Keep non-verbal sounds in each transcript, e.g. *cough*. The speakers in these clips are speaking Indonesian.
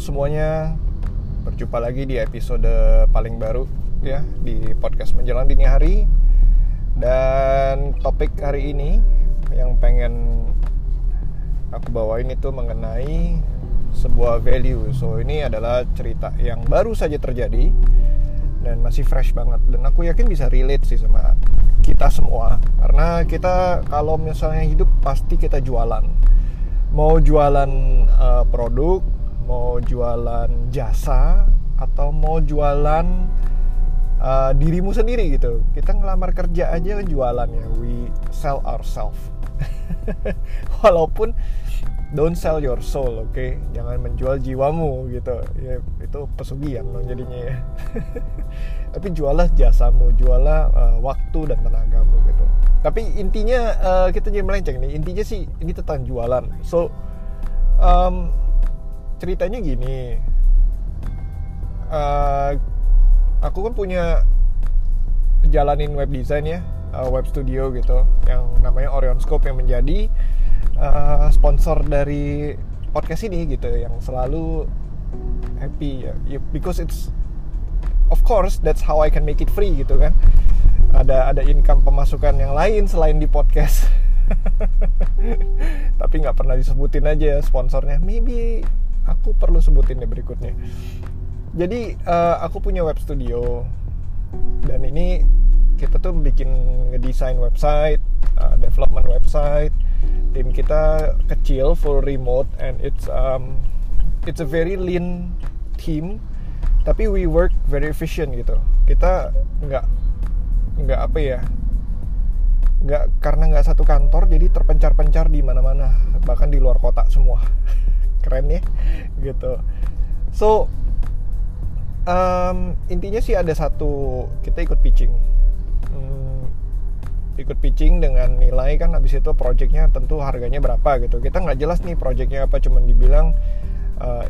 Semuanya. Berjumpa lagi di episode paling baru ya Di podcast menjelang dini hari. Dan topik hari ini Yang pengen aku bawain itu mengenai sebuah value. So ini adalah cerita yang baru saja terjadi Dan masih fresh banget. Dan aku yakin bisa relate sih sama kita semua. Karena kita kalau misalnya hidup pasti kita jualan. Mau jualan uh, produk mau jualan jasa atau mau jualan uh, dirimu sendiri gitu. Kita ngelamar kerja aja jualan ya. We sell ourselves. *laughs* Walaupun don't sell your soul oke? Okay? jangan menjual jiwamu gitu. Ya itu pesugihan dong jadinya ya. *laughs* Tapi jualah jasamu jualah uh, waktu dan tenagamu gitu. Tapi intinya uh, kita jadi melenceng nih. Intinya sih ini tentang jualan. So um, ceritanya gini. Uh, aku kan punya jalanin web design ya uh, web studio gitu yang namanya Orion Scope yang menjadi uh, sponsor dari podcast ini gitu yang selalu happy ya. Because it's of course that's how I can make it free gitu kan. Ada ada income pemasukan yang lain selain di podcast. *laughs* Tapi nggak pernah disebutin aja sponsornya. Maybe aku perlu sebutin deh berikutnya. Jadi uh, aku punya web studio. Dan ini kita tuh bikin ngedesain website uh, development website. Tim kita kecil full remote and it's um, it's a very lean team. Tapi we work very efficient gitu. Kita nggak nggak apa ya nggak karena nggak satu kantor jadi terpencar-pencar di mana-mana. Bahkan di luar kota semua *laughs* keren ya gitu. So um, intinya sih ada satu kita ikut pitching. Hmm, ikut pitching dengan nilai kan habis itu projectnya tentu harganya berapa gitu. Kita nggak jelas nih projectnya apa cuman dibilang uh,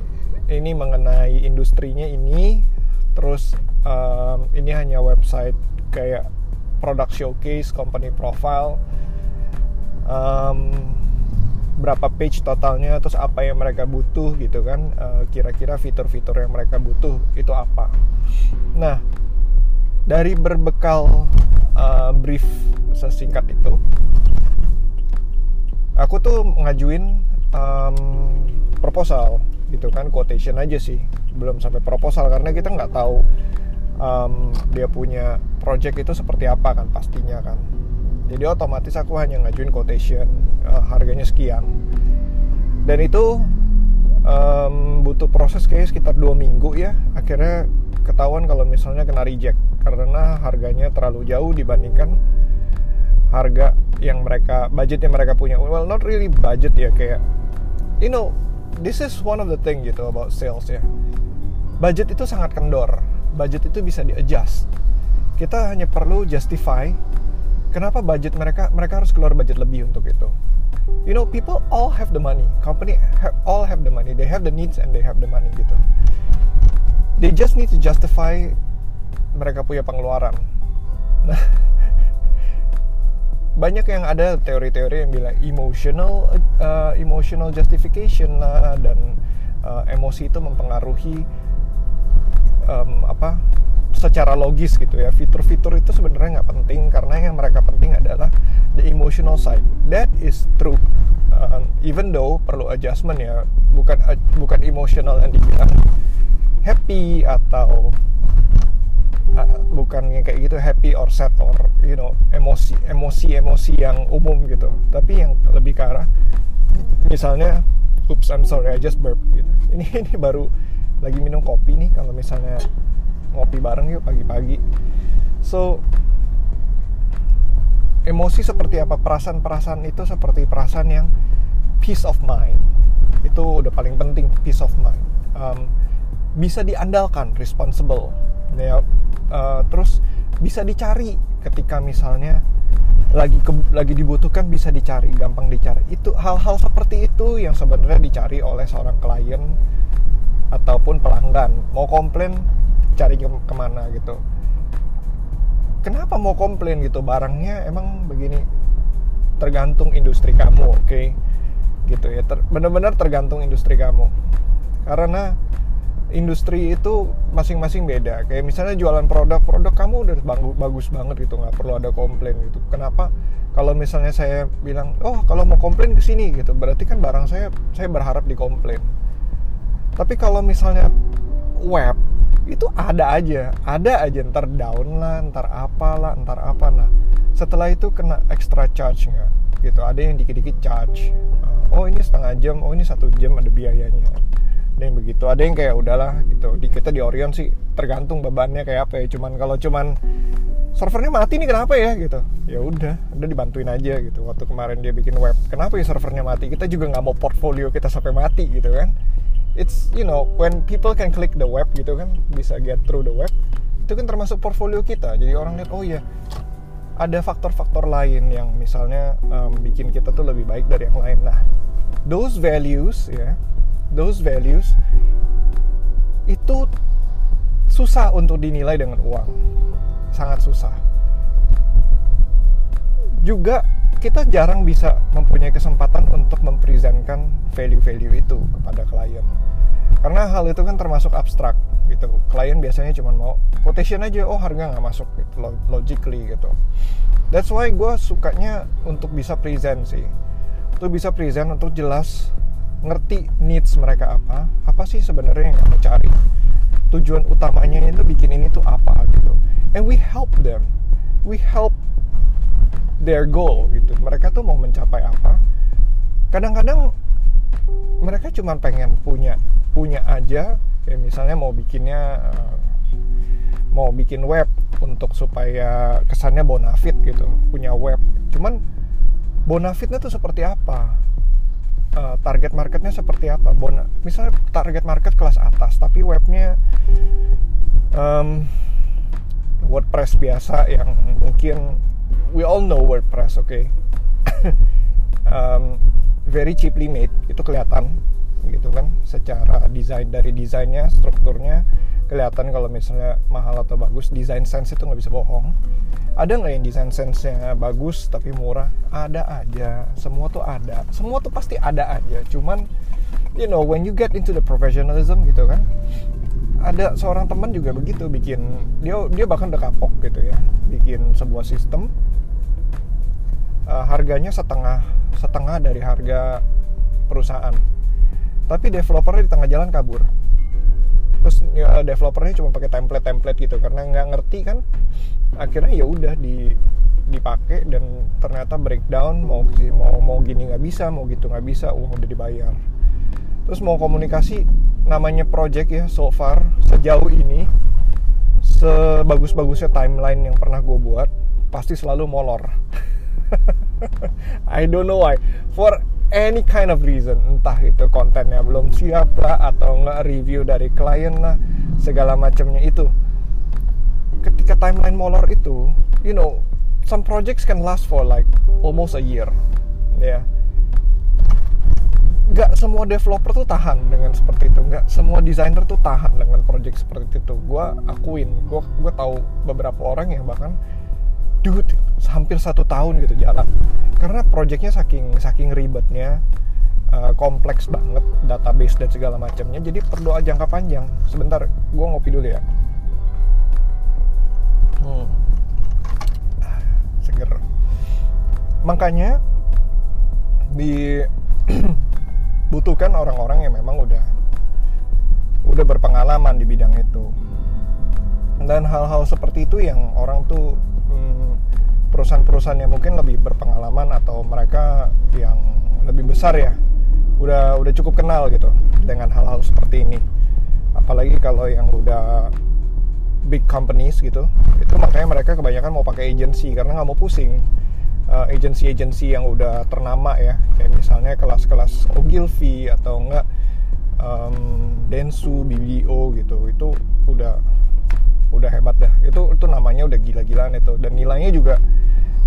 ini mengenai industrinya ini terus um, ini hanya website kayak product showcase company profile. Um, berapa page totalnya terus apa yang mereka butuh gitu kan kira-kira uh, fitur-fitur yang mereka butuh itu apa. Nah dari berbekal uh, brief sesingkat itu aku tuh ngajuin um, proposal gitu kan quotation aja sih belum sampai proposal karena kita nggak tahu um, dia punya project itu seperti apa kan pastinya kan jadi otomatis aku hanya ngajuin quotation uh, harganya sekian. Dan itu um, butuh proses kayak sekitar dua minggu ya. Akhirnya ketahuan kalau misalnya kena reject. Karena harganya terlalu jauh dibandingkan harga yang mereka budget yang mereka punya. Well not really budget ya kayak you know this is one of the thing gitu about sales ya. Budget itu sangat kendor. Budget itu bisa di adjust kita hanya perlu justify kenapa budget mereka mereka harus keluar budget lebih untuk itu? You know people all have the money. Company have, all have the money. They have the needs and they have the money gitu. They just need to justify mereka punya pengeluaran. Nah *laughs* banyak yang ada teori-teori yang bilang emotional uh, emotional justification lah dan uh, emosi itu mempengaruhi um, apa secara logis gitu ya. Fitur-fitur itu sebenarnya nggak penting karena yang mereka penting adalah the emotional side. That is true. Um, even though perlu adjustment ya bukan bukan emotional yang dibilang happy atau uh, bukan yang kayak gitu happy or sad or you know emosi emosi emosi yang umum gitu. Tapi yang lebih ke arah misalnya oops I'm sorry I just burp gitu. Ini *laughs* ini baru lagi minum kopi nih kalau misalnya ngopi bareng yuk pagi-pagi. So emosi seperti apa? Perasaan-perasaan itu seperti perasaan yang peace of mind. Itu udah paling penting peace of mind. Um, bisa diandalkan responsible. Ya uh, terus bisa dicari ketika misalnya lagi ke, lagi dibutuhkan bisa dicari gampang dicari. Itu hal-hal seperti itu yang sebenarnya dicari oleh seorang klien ataupun pelanggan. Mau komplain cari ke, ke mana gitu. Kenapa mau komplain gitu? Barangnya emang begini tergantung industri kamu oke? Okay? gitu ya ter, benar-benar tergantung industri kamu. Karena industri itu masing-masing beda. Kayak misalnya jualan produk produk kamu udah bagus banget gitu nggak perlu ada komplain gitu. Kenapa? Kalau misalnya saya bilang oh kalau mau komplain ke sini gitu berarti kan barang saya saya berharap dikomplain. Tapi kalau misalnya web itu ada aja ada aja. Ntar down lah ntar apalah ntar apa. Nah setelah itu kena extra charge nggak gitu ada yang dikit-dikit charge. Oh ini setengah jam oh ini satu jam ada biayanya. Ada yang begitu ada yang kayak udahlah gitu. Di kita di Orion sih tergantung bebannya kayak apa ya. Cuman kalau cuman servernya mati nih kenapa ya? Gitu. Ya udah udah dibantuin aja gitu. Waktu kemarin dia bikin web kenapa ya servernya mati? Kita juga nggak mau portfolio kita sampai mati gitu kan it's you know when people can click the web gitu kan bisa get through the web itu kan termasuk portfolio kita. Jadi orang lihat oh ya ada faktor-faktor lain yang misalnya um, bikin kita tuh lebih baik dari yang lain. Nah those values ya those values itu susah untuk dinilai dengan uang. Sangat susah. Juga kita jarang bisa mempunyai kesempatan untuk mempresentkan value-value itu kepada klien. Karena hal itu kan termasuk abstrak gitu. Klien biasanya cuma mau quotation aja oh harga nggak masuk gitu logically gitu. That's why gue sukanya untuk bisa present sih. Untuk bisa present untuk jelas ngerti needs mereka apa apa sih sebenarnya yang kamu cari? Tujuan utamanya itu bikin ini tuh apa gitu. And we help them. We help their goal gitu. Mereka tuh mau mencapai apa? Kadang-kadang mereka cuma pengen punya punya aja. Kayak misalnya mau bikinnya uh, mau bikin web untuk supaya kesannya bonafit gitu. Punya web. Cuman bonafitnya tuh seperti apa? Uh, target marketnya seperti apa? Bona misalnya target market kelas atas tapi webnya um, WordPress biasa yang mungkin we all know WordPress oke okay? *laughs* um, very cheaply made itu kelihatan gitu kan? Secara desain dari desainnya strukturnya kelihatan kalau misalnya mahal atau bagus desain sense itu nggak bisa bohong. Ada nggak yang desain sense-nya bagus tapi murah? Ada aja semua tuh ada. Semua tuh pasti ada aja cuman you know when you get into the professionalism gitu kan ada seorang teman juga begitu bikin dia dia bahkan udah kapok gitu ya bikin sebuah sistem uh, harganya setengah setengah dari harga perusahaan. Tapi developernya di tengah jalan kabur. Terus ya, developernya cuma pakai template template gitu karena nggak ngerti kan akhirnya ya udah di dipakai dan ternyata breakdown mau mau mau gini nggak bisa mau gitu nggak bisa uang udah dibayar. Terus mau komunikasi namanya project ya so far sejauh ini sebagus-bagusnya timeline yang pernah gue buat pasti selalu molor. *laughs* I don't know why. For any kind of reason entah itu kontennya belum siap lah atau nggak review dari klien lah segala macamnya itu. Ketika timeline molor itu you know some projects can last for like almost a year ya. yeah. Nggak semua developer tuh tahan dengan seperti itu. Nggak semua designer tuh tahan dengan project seperti itu. Gue akuin gue gue tahu beberapa orang yang bahkan dude hampir satu tahun gitu jalan. Karena projectnya saking saking ribetnya uh, kompleks banget database dan segala macamnya jadi perlu jangka panjang. Sebentar gue ngopi dulu ya. Hmm. seger. Makanya *clears throat* dibutuhkan orang-orang yang memang udah udah berpengalaman di bidang itu. Dan hal-hal seperti itu yang orang tuh Hmm, perusahaan-perusahaan yang mungkin lebih berpengalaman atau mereka yang lebih besar ya udah udah cukup kenal gitu dengan hal-hal seperti ini. Apalagi kalau yang udah big companies gitu itu makanya mereka kebanyakan mau pakai agency karena nggak mau pusing uh, agency-agency yang udah ternama ya. Kayak misalnya kelas-kelas Ogilvy atau enggak um, Densu, BBDO gitu. Itu udah udah hebat dah. Itu itu namanya udah gila-gilaan itu. Dan nilainya juga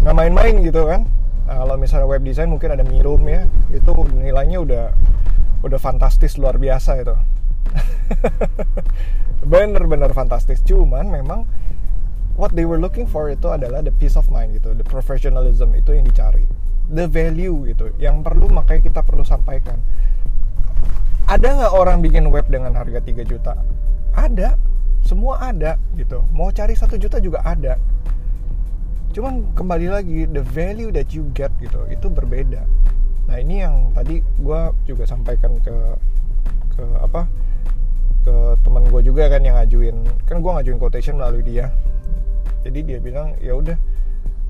nggak main-main gitu kan. Nah, kalau misalnya web design mungkin ada Mirum ya. Itu nilainya udah udah fantastis luar biasa itu. *laughs* Bener-bener fantastis. Cuman memang what they were looking for itu adalah the peace of mind gitu the professionalism itu yang dicari. The value gitu yang perlu makanya kita perlu sampaikan. Ada nggak orang bikin web dengan harga 3 juta? Ada. Semua ada gitu. Mau cari satu juta juga ada. Cuman kembali lagi the value that you get gitu itu berbeda. Nah ini yang tadi gue juga sampaikan ke ke apa? Ke teman gue juga kan yang ngajuin. Kan gue ngajuin quotation melalui dia jadi dia bilang ya udah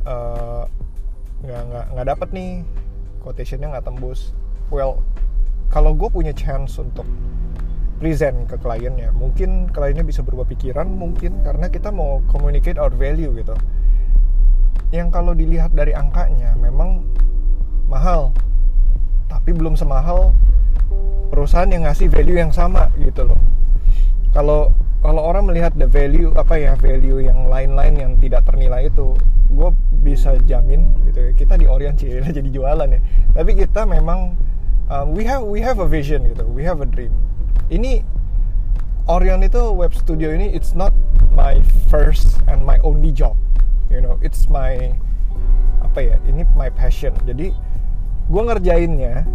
uh, nggak nggak nggak dapet nih quotationnya nggak tembus. Well kalau gue punya chance untuk present ke kliennya mungkin kliennya bisa berubah pikiran mungkin karena kita mau communicate our value gitu. Yang kalau dilihat dari angkanya memang mahal. Tapi belum semahal perusahaan yang ngasih value yang sama gitu loh. Kalau kalau orang melihat the value apa ya value yang lain-lain yang tidak ternilai itu gue bisa jamin gitu ya kita di Orion sih *laughs* jadi jualan ya. Tapi kita memang um, we have we have a vision gitu we have a dream. Ini Orion itu web studio ini it's not my first and my only job you know. It's my apa ya ini my passion. Jadi gue ngerjainnya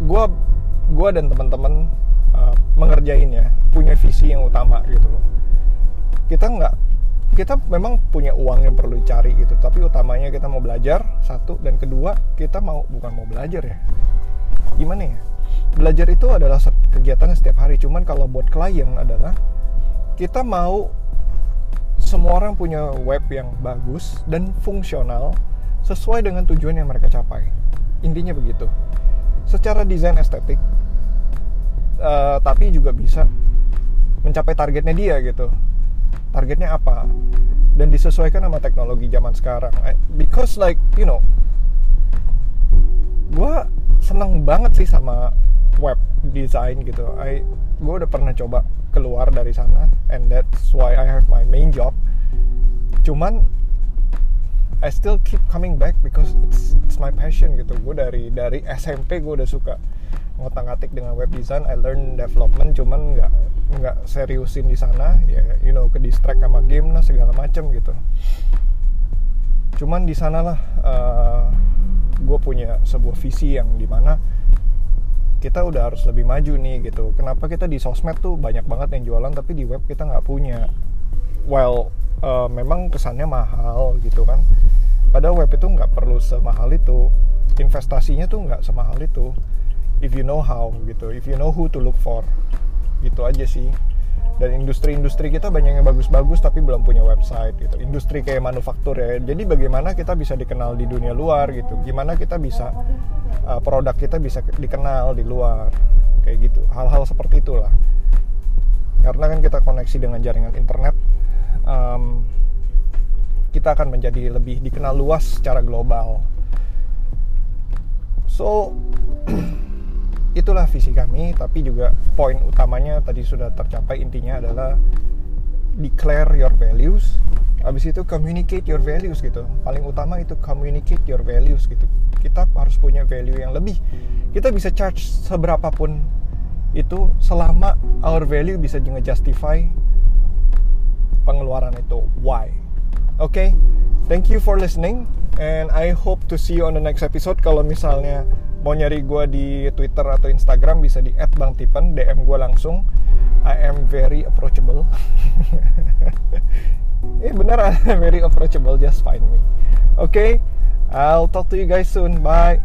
gue gue dan teman-teman uh, mengerjainnya punya visi yang utama gitu loh. Kita nggak kita memang punya uang yang perlu dicari gitu tapi utamanya kita mau belajar satu dan kedua kita mau bukan mau belajar ya. Gimana ya? Belajar itu adalah kegiatan setiap hari cuman kalau buat klien adalah kita mau semua orang punya web yang bagus dan fungsional sesuai dengan tujuan yang mereka capai. Intinya begitu. Secara desain estetik uh, tapi juga bisa mencapai targetnya dia gitu. Targetnya apa? Dan disesuaikan sama teknologi zaman sekarang. Because like you know gue seneng banget sih sama web design gitu. I gue udah pernah coba keluar dari sana and that's why I have my main job. Cuman I still keep coming back because it's it's my passion gitu. Gue dari dari SMP gue udah suka ngotak ngatik dengan web design I learn development cuman nggak nggak seriusin di sana ya you know ke distract sama game lah segala macam gitu. Cuman di sanalah uh, gue punya sebuah visi yang di mana kita udah harus lebih maju nih gitu. Kenapa kita di sosmed tuh banyak banget yang jualan tapi di web kita nggak punya? Well uh, memang kesannya mahal gitu kan. Padahal web itu nggak perlu semahal itu. Investasinya tuh nggak semahal itu if you know how gitu. If you know who to look for gitu aja sih. Dan industri-industri kita banyak yang bagus-bagus tapi belum punya website gitu. Industri kayak manufaktur ya. Jadi bagaimana kita bisa dikenal di dunia luar gitu. Gimana kita bisa uh, produk kita bisa dikenal di luar kayak gitu. Hal-hal seperti itulah. Karena kan kita koneksi dengan jaringan internet um, kita akan menjadi lebih dikenal luas secara global. So *clears throat* itulah visi kami tapi juga poin utamanya tadi sudah tercapai intinya adalah declare your values. Habis itu communicate your values gitu. Paling utama itu communicate your values gitu. Kita harus punya value yang lebih. Kita bisa charge seberapapun itu selama our value bisa justify pengeluaran itu. Why? Oke okay? thank you for listening and I hope to see you on the next episode. Kalau misalnya mau nyari gue di Twitter atau Instagram bisa di @bangtipen DM gue langsung. I am very approachable. *laughs* Eh beneran very approachable just find me. Oke okay? I'll talk to you guys soon. Bye